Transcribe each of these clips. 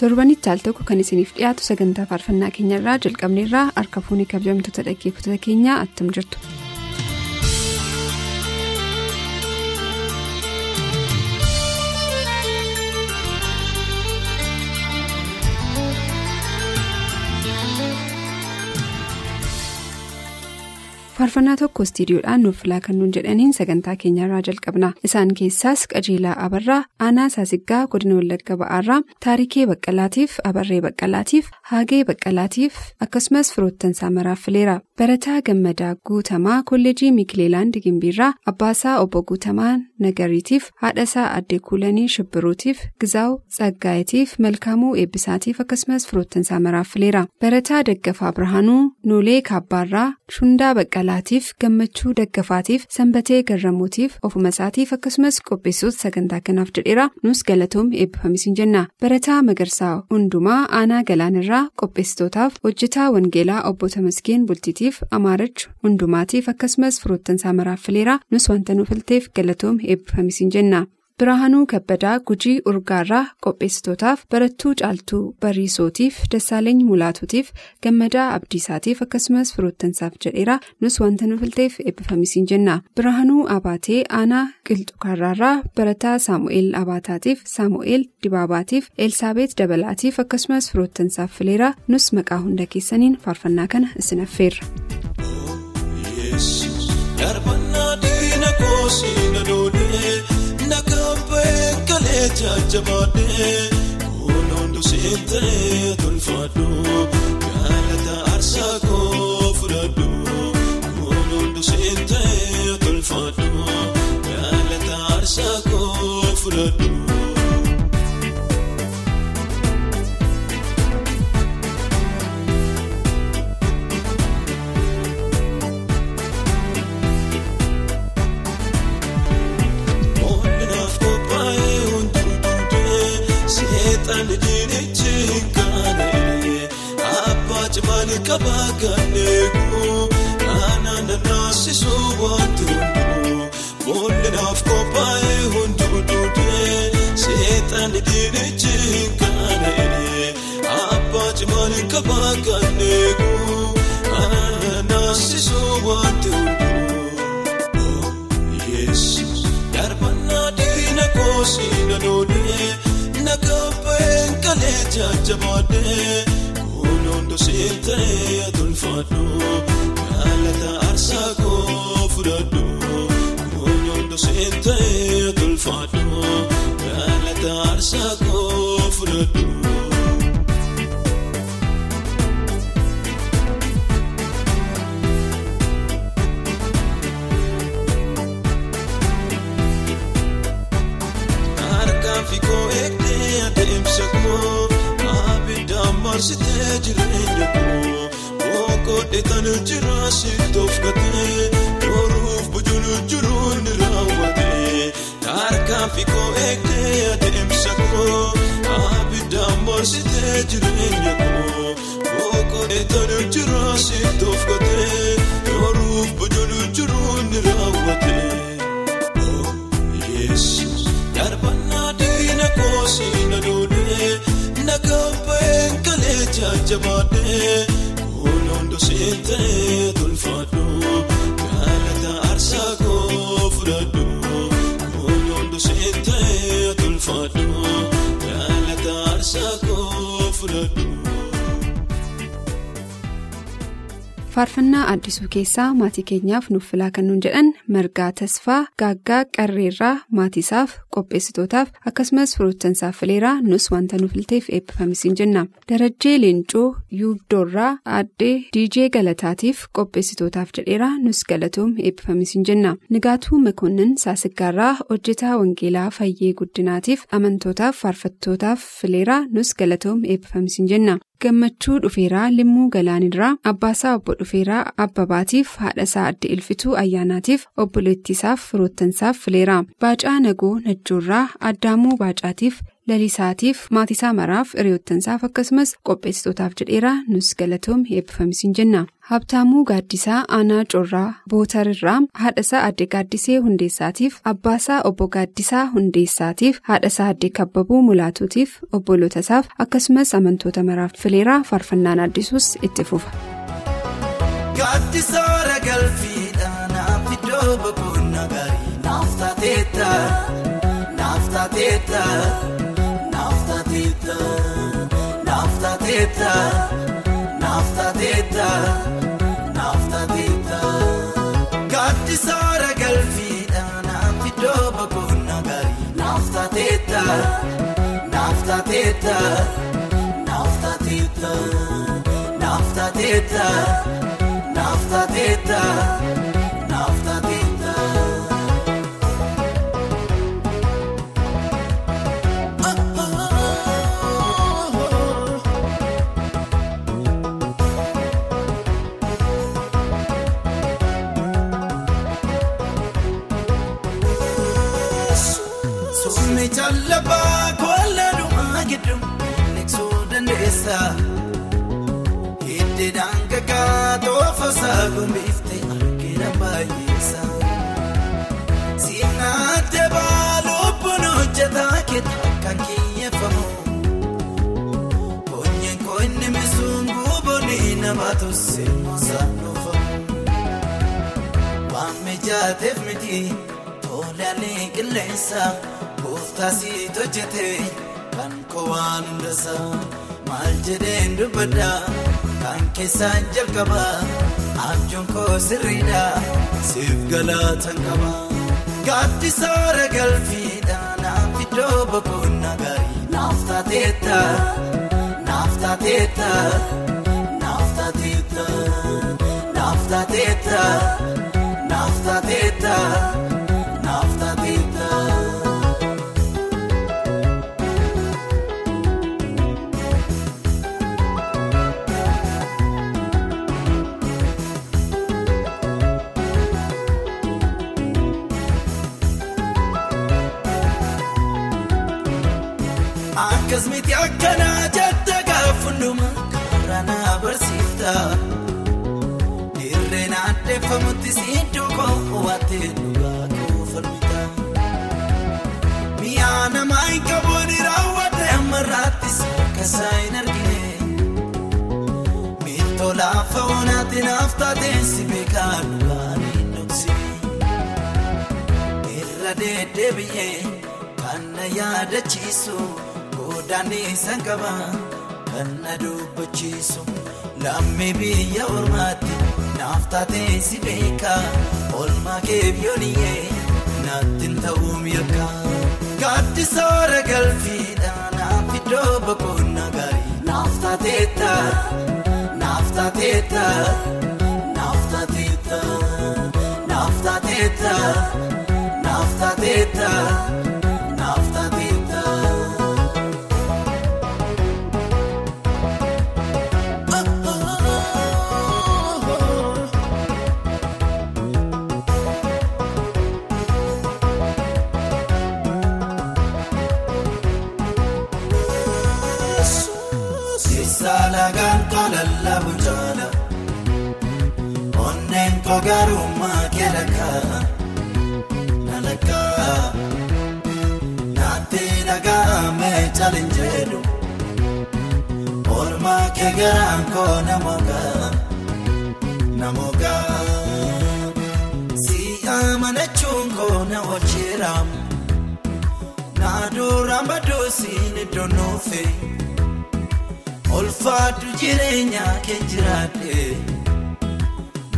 Torbanitti al tokko kan isiniif dhiyaatu sagantaa faarfannaa keenyarraa jalqabneerraa harka fuunii kabajamtoota dhaggeeffattoota keenyaa attam jirtu. Faarfannaa tokko istiidiyoodhaan nuuf filaa kan nuun jedhaniin sagantaa keenyarraa jalqabna. Isaan keessaas qajeelaa abarraa aanaa saasiggaa godina wallagga ba'aarraa taarikee baqqalaatiif abarree baqqalaatiif haagee baqqalaatiif akkasumas firoottan saamaraaf fileera barataa gammadaa guutamaa kolleejii miikileelaand gimbiirraa abbaasaa obbo guutamaa nagariitiif haadhasaa addee kuulanii shibbiruutiif gizaawu tsaggaayitiif malkaamuu eebbisaatiif akkasumas firoottan saamaraaf fileera barataa daggafaa birhaanuu noolee kaabbaarraa shundaa baqqalaatiif gammachuu daggafaatiif sanbatee garramuutiif ofuma isaatiif akkasumas qopheessuus sagantaa kanaaf jedheera nus galatoom eebbifamisiin jenna barataa magarsaa hundumaa aanaa galaanirraa qopheessitootaaf hojjetaa wangeelaa obbo Tamasgeen bultiitiif amaarachu hundumaatiif akkasumas firoottan saamaraaf fileera nus wanta nuuf filteef galatoom eebbifamisiin jenna. Birahaanuu kabbadaa gujii urgaarraa qopheessitootaaf barattuu caaltuu bariisootiif dassaaleeny mulaatuutiif gammadaa abdiisaatiif akkasumas firoottansaaf jedheera nus wanta nu filteef eebbifamisiin jenna birahaanuu abaatee aanaa qilxukaarraarraa barataa saamu'eel abaataatiif saamu'eel dibaabaatiif elsaabeet dabalaatiif akkasumas firoottansaaf fileera nus maqaa hunda keessaniin faarfannaa kana isin affeerra. Nakambee jajjabaadhee kunuun duseetee tolfadhu Kabaa ganeeku aanaan naasisuu hunduu bool'inaaf qophaa'ee hunduudhuudhee seexanni diinichi gaanee abbaa cimaan kabaa ganeeku aanaan naasisuu wanti hunduu yesus darbannaa diina koosii nadoonee nagabbeen kalee jajjabaadhee. Seetee tolfadhu galata aarsaa koo fudhadhu kunuun seetee tolfadhu galata aarsaa koo fudhadhu. Harkaan fi koo eegdee adeemsa koo. Marsitee jireenya koo boqodee kan jira sittoof gatee yooruuf bujuun jiruun ni raawwatee harkaan fi koo eegdee adeemsa koo abiddaan marsitee jireenya koo boqodee kan jira sittoof gatee jajjabaadhee kunuun duseetee tolfadhu faarfannaa addisuu keessaa maatii keenyaaf nuuf filaa kan nuun jedhan margaa tasfaa gaaggaa qarreerraa maatiisaaf qopheessitootaaf akkasumas firoottansaaf fileeraa nus wanta nuuf filteef eebbifamisiin jenna darajjee leencoo yuubdoorraa aaddee diijee galataatiif qopheessitootaaf jedheera nus galatoom eebbifamisiin jenna nigaatuu makoonnin saasiggaarraa hojjetaa wangeelaa fayyee guddinaatiif amantootaaf faarfattootaaf fileeraa nus galatoom eebbifamisiin jenna. Gammachuu dhufeeraa limmuu galaanirraa abbaasaa obbo dhufeeraa abbabaatiif haadhasaa adde ilfituu ayyaanaatiif obboleettiisaaf firoottansaaf fileeraa baacaa nagoo najjoorraa addaamuu baacaatiif lalisaatiif maatisaa maraaf hiriyoottansaaf akkasumas qopheessitootaaf jedheeraa nus galatoom eebbifamisiin jenna habtaamuu gaaddisaa aanaa corraa bootarirraa haadhasaa adde gaaddisee hundeessaatiif abbaasaa obbo gaaddisaa hundeessaatiif haadhasaa adde kabbabuu mulaatuutiif obbolootasaaf akkasumas amantoota maraaf fileeraa faarfannaan addisuus itti fufa. Gaaddisoora taateetta naaf taateetta naaf taateetta naaf iddoo boqonnaa gaarii naaf taateetta naaf taateetta naaf gombiftee argina baay'eessa. Siinaa deebaa lubbuun hojjetaa keetaa kan kiyyeeffamu. Koonyeen koonni misuun guboonni nama tolsee moosaan dhufamu. Waan mijaateef miti tolaalee qilleensa gooftaa siit hojjetee kan kowaan hundasaa maal jedheen dubbadda. Kan keessaan jalqaba abjuun koo sirriidha siif galataan qaba. Gaaddisoora galfiidhaan naaf iddoo boqonnaa gaarii naaf taateetta naaf taateetta naaf taateetta naaf taateetta naaf taateetta Akkasumatti akkanaa jette karaa na barsiifta. Dirreen addeeffamutti siddoo koo waattee dhugaa koo falmita. Mi'a namaa hin qabuun raawwadde ammarraattis akkasaa hin argine. Miiltoo laafa oonaatti naaf taateen si beekaa dhugaa hin dhoksine. Irra deddeebi'ee kan na yaadachiisu. Daandii sanqaba kan na dubbachiisu lammii biyya ormaatti naaf taatee si beeka olmaa keef yooniyee naatti ta'uu mirga. Gaaddisoora galfiidhaan naaf iddoo boqonnaa gaarii naaf taateetta naaf taateetta naaf taateetta naaf taateetta naaf taateetta garummaa keelakaa nalakaa naatti dhaga'amee caalin jedhu olmaa kee garaan koo namoogaa namoogaa si amanachuun koo na hojjeramu na duraan baduu siin iddoo nuufee. Olfaatu jireenya kee jiraadhe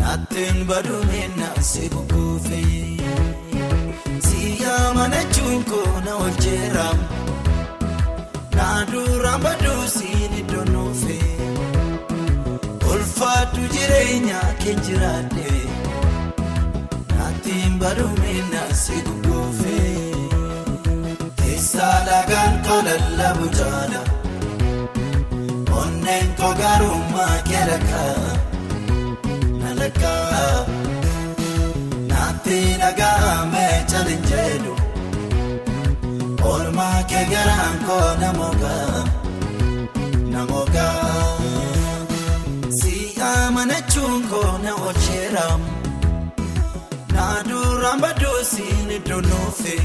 Naattiin baduumina si gugguufe Siyyaa mana chunkoo na olcheera Naaduraan baduu siin iddoo nuufe Ulfaatu jireenya kee jiraadhe Naattiin baduumina si gugguufe Keessaa dhagaan koo lallabu jaala Onneen koo gaarummaa keelakkaa. Naatti dhagaame chalinjeedu Oolmaa kee garaan koo namoogaa namoogaa Si'aa mana chunkoo na olcheera Naaduraan baduu siin iddoo nuufe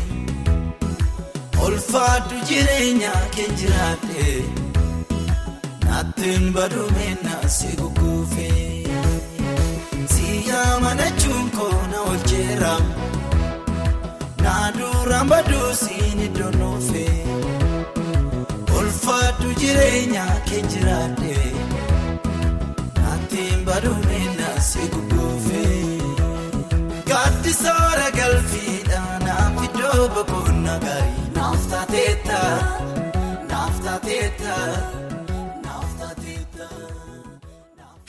Ulfaatu jireenya kee jiraadhe Naattiin baduumina si gugguufe. Siyyaa mana chunkoo na olcheera Naaduraan baduu siin iddoo nuufe. Ulfaatu jireenya kee jiraadhe. Naattiin baduumina si gugguufe. Gaaddisoora galfiidha naaf iddoo boqonnaa gaarii. Naaf taateetta naaf taateetta.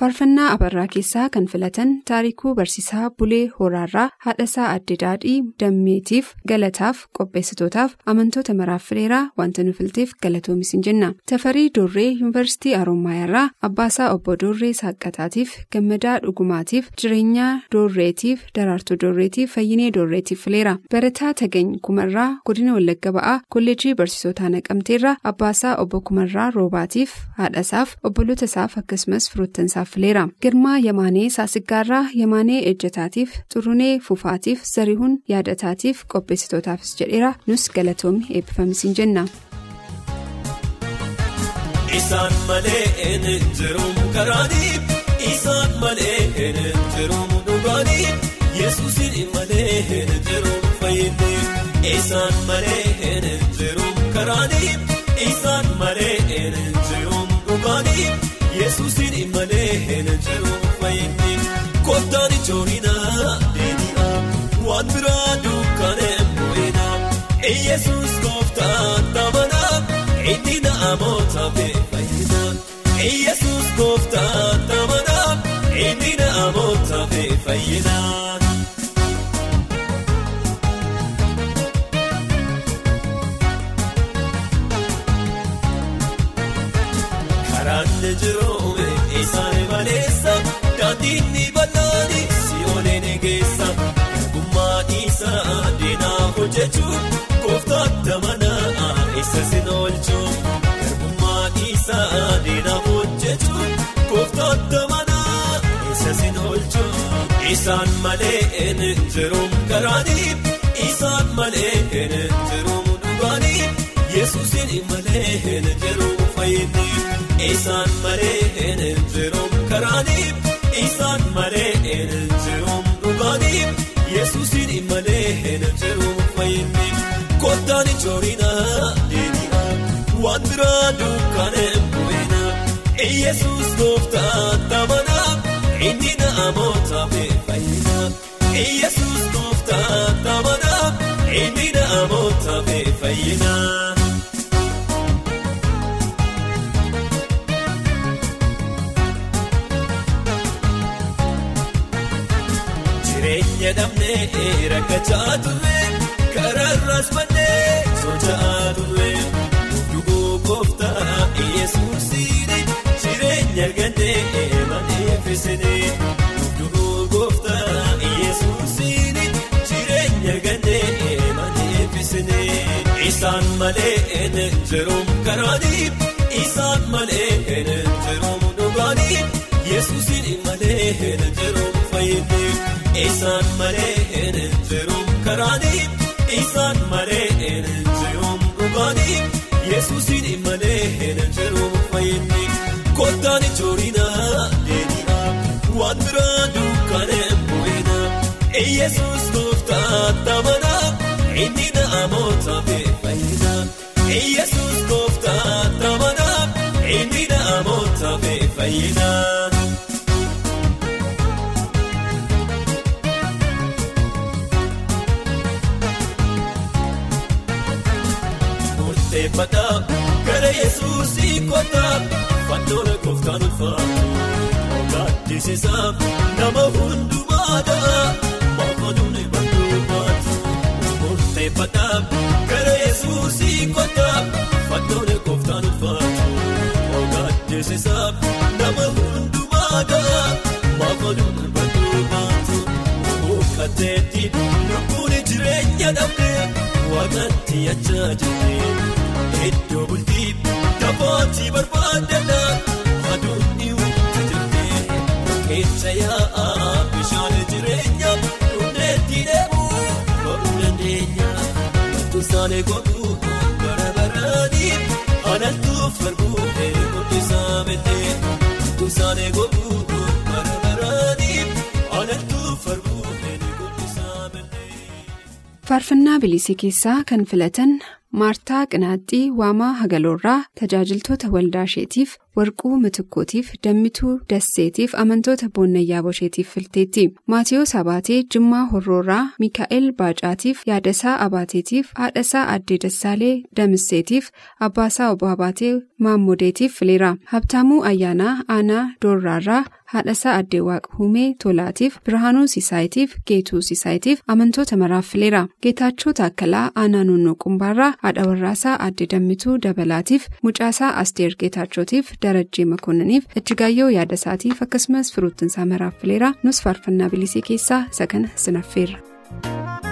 Faarfannaa Abarraa keessaa kan filatan taarikuu barsiisaa Bulee Horaarraa haadhasaa adde daadhii dammeetiif galataaf qopheessitootaaf amantoota maraaf fileeraa wanta nu filteef galatoomis hin jenna. Tafarii Doorree Yuunivarsiitii Aroomaayarraa abbaasaa obbo Doorree Saaqqataatiif gammadaa dhugumaatiif jireenyaa Doorreetiif daraartuu Doorreetiif fayyinee Doorreetiif fileera. Barataa Tagany Kumarraa godina Wallagga Ba'aa kolleejii barsiisotaa naqamteerraa abbaasaa obbo Kumarraa Roobaatiif haadhasaaf obboloota isaaf akkasumas firoottansaaf fileera. Girmaa Yamaanee Saasiggaarraa Yamaanee Ejjetaatiif Xurunee Fufaatiif Zarihuun Yaadataatiif qopheessitootaafis jedheera nus galatoomii eebbifamis hin jenna. Isaan malee hin jiruun karaanii isaan malee hin jiruun dhugaanii Yesuusin malee hin jiruun fayyinni isaan malee hin jiruun karaanii isaan malee hin jiruun dhugaanii malee hin jiruun fayyinni kottaan ijoollinaa deebi'aa waan biraa dukkaneen bu'inaa Yesuus gooftaan tamanaa. Inni namoota fayyada. Yesuus gooftaan tamanaa. Inni namoota fayyada. Diinaa hojjechuun gooftaan tamanaa isa sin oolchuun. Garbummaa isaa diinaa hojjechuun gooftaan tamanaa isa sin oolchuun. Isaan malee hin jiruun karaanii isaan malee hin jiruun dhugaanii Yesuusin malee hin jiruun fayyinni. Isaan malee hin jiruun Yesuus gooftaan tamanaa inni namoota fayyinaa. Jireenya dhabnee rakkachaa turre. Isaan malee hin jiruun karaanii isaan malee hin jiruun dhugaanii Yesuusiin malee hin jiruun fayyinni isaan malee hin jiruun karaanii. Isaan malee hin jiruun dhugaanii Yesuusin malee hin jiruun fayyinni kottaan ijoollinaa deebi'aa waan biraa dukkaneen bu'inaa Yesuus gooftaan tamanaa inni fayyinaa. Murteeffataa gara Yesuusii kootaa faatoolee kooftaan ulfaa Ogaatisiisaa nama hundumaadhaa Maafaduun ibaduumaati. Murteeffataa gara Yesuusii kootaa faatoolee kooftaan ulfaa Ogaatisiisaa. Nama hundumaadha maafaduun bakkoomatu mukateetti lubbuun jireenya dhabdee. Waaqatti achaa jirte iddoo bultii taphaatti barbaadana aduun dhiwuutti jirte keessa yaa'aa bishaan jireenya dhumdeetti deemuu baruu dandeenya tusaalee godhuu bara baraanii anantuuf garbuu eeguusaa beekee tusaalee faarfannaa bilisii keessaa kan filatan maartaa qinaaxxii waamaa hagaloorraa tajaajiltoota waldaa isheetiif warquu mitikkootiif dammituu dasseetiif amantoota boonnayyaa bosheetiif filteetti maatiyoos abaatee jimmaa horroorraa miikaa'el baacaatiif yaadasaa abaateetiif haadhasaa addee dassaalee damisseetiif abbaasaa obbo abaatee maammodeetiif fileera habtaamuu ayyaanaa aanaa doorraarraa haadhasaa addee waaqa humee tolaatiif birhaanuu siisaayitiif geetuu siisaayitiif amantoota maraaf fileera geetaachoo taakkalaa aanaa nunnoo qumbaarraa haadha warraasaa addee dammituu dabalaatiif mucaasaa asteer geetaachotiif darajjee makoonnaniif ijjigaayyoo yaadasaatiif akkasumas firoottinsaa maraaf fileera nus faarfannaa bilisii keessaa isa kana sinaffeerra.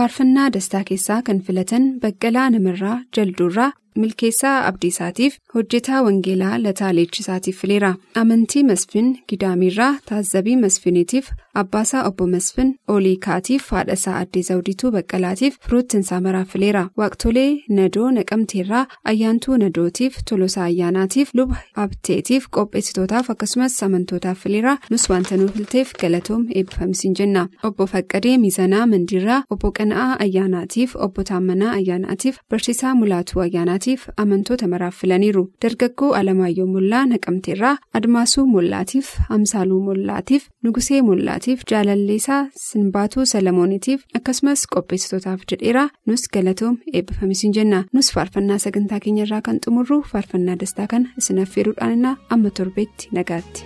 Faarfannaa dastaa keessaa kan filatan baqqalaa namirraa jalduurraa milkeessaa abdiisaatiif hojjetaa wangeelaa lataa leechisaatiif fileera amantii masfin gidaamiirraa taazzabii masfiniitiif abbaasaa obbo masfin oliikaatiif haadhasaa addee zawdituu baqqalaatiif firoottinsaa maraaf fileera waaqtolee nadoo naqamteerraa ayyaantuu nadootiif tolosaa ayyaanaatiif luba abteetiif qopheessitootaaf akkasumas amantootaaf fileera nus wanta nuuf filteef galatoom eebbifamisiin jenna obbo faqqadee miizanaa mandiirraa obbo qana'aa ayyaanaatiif obbo taammanaa ayyaanaatiif barsiisaa mulaatuu ayyaanaatiif. Amantoota maraaf filaniiru dargaggoo alamaayyoo mollaa naqamteerraa admaasuu mollaatiif amsaaluu mollaatiif nugusee mollaatiif jaalalleesaa sinbaatuu salamooniitiif akkasumas qopheessitootaaf jedheera. Nus galatoom eebbifamisiin jenna. Nus faarfannaa sagantaa keenyarraa kan xumurru faarfannaa dastaa kana isin affeeruudhaanina amma torbeetti nagaatti.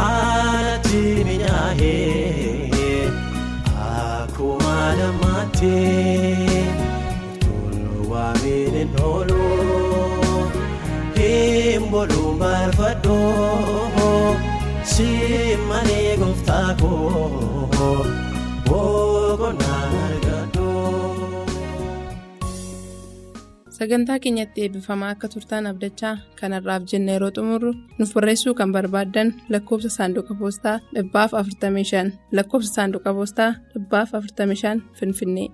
Aanati minyaa'ee akkuma dammaatee toluu waamini nooluu hin booluun barbaadoo simmanii gooftaa koo sagantaa keenyatti eebbifamaa akka turtaan abdachaa kanarraaf jenna yeroo xumurru nuuf barreessuu kan barbaaddan lakkoofsa saanduqa poostaa dhibbaaf 45 lakkoofsa saanduqa poostaa dhibbaaf 45 finfinnee.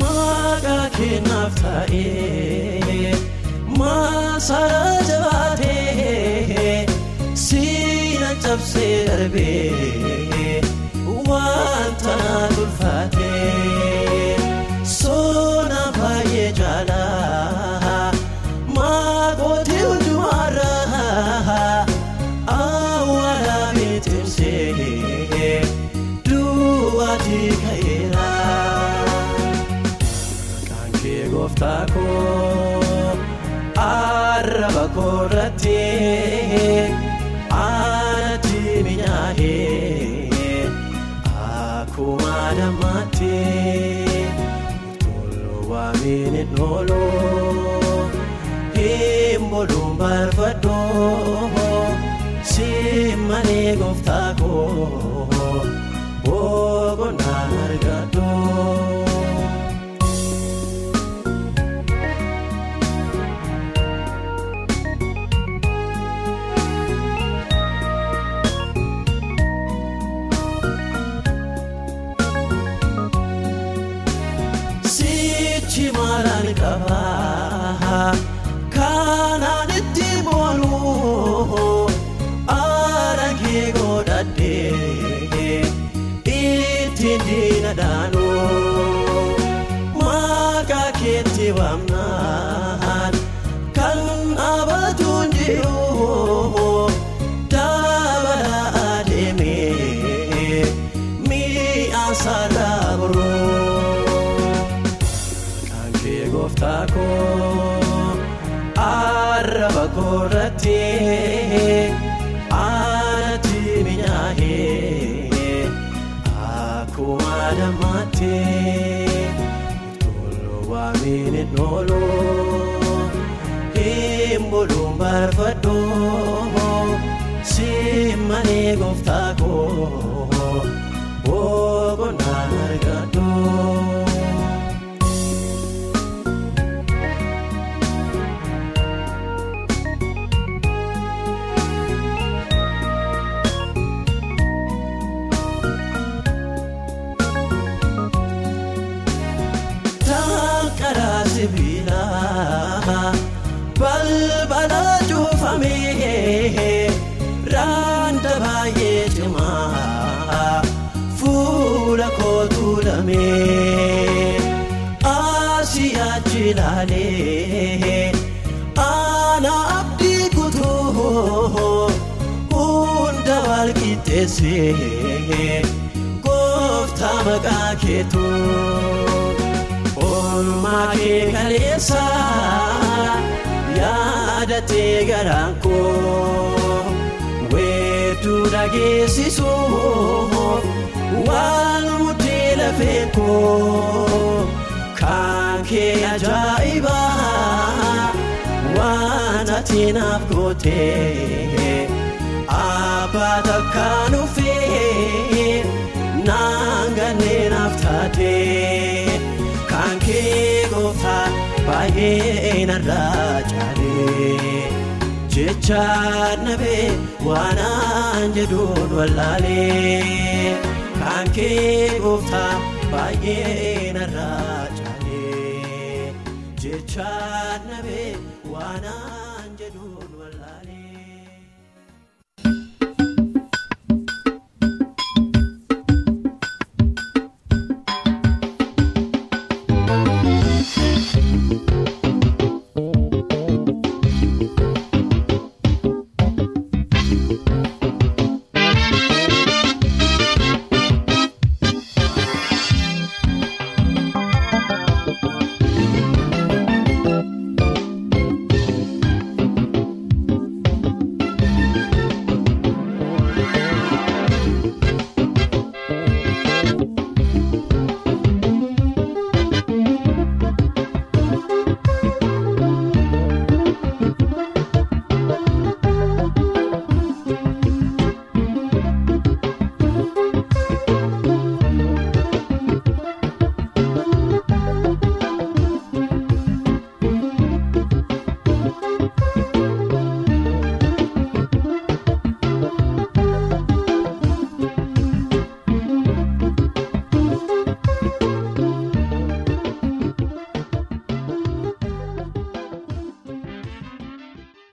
Maqaa keenyaaf taa'ee maasaraa jabaatee siina cabsee darbee wanta ulfaatee. Gooftaa koo arraba koorratti aanati minyaa'ee akkuma dammaatee. Waamini nooluu hin booluun barbaadoo simmanii gooftaa waamnaan kan abatuun jiru dabala adeemee mi'aan sarara boroo. Gooftaa koo arraba koorratti booluun barbaadoo simmanii gooftaa kootu lamee asii achi ilaalee ana abdii kutuu hunda wal qixxeessee gooftaa maqaa keetu. Oolmaa kee kaleessa yaadatee garaan koo weedduu dhageessisuuf waan lafee koo kan kee ajaa'ibaa waan ati naaf gootee abbaa takkaan ufee naan gannee naaf taatee kan kee gooftaa baay'ee narraa caalee jecha nabee waanaan jedhuun wallaalee kan kee gooftaa baay'ee narraa caalee jecha.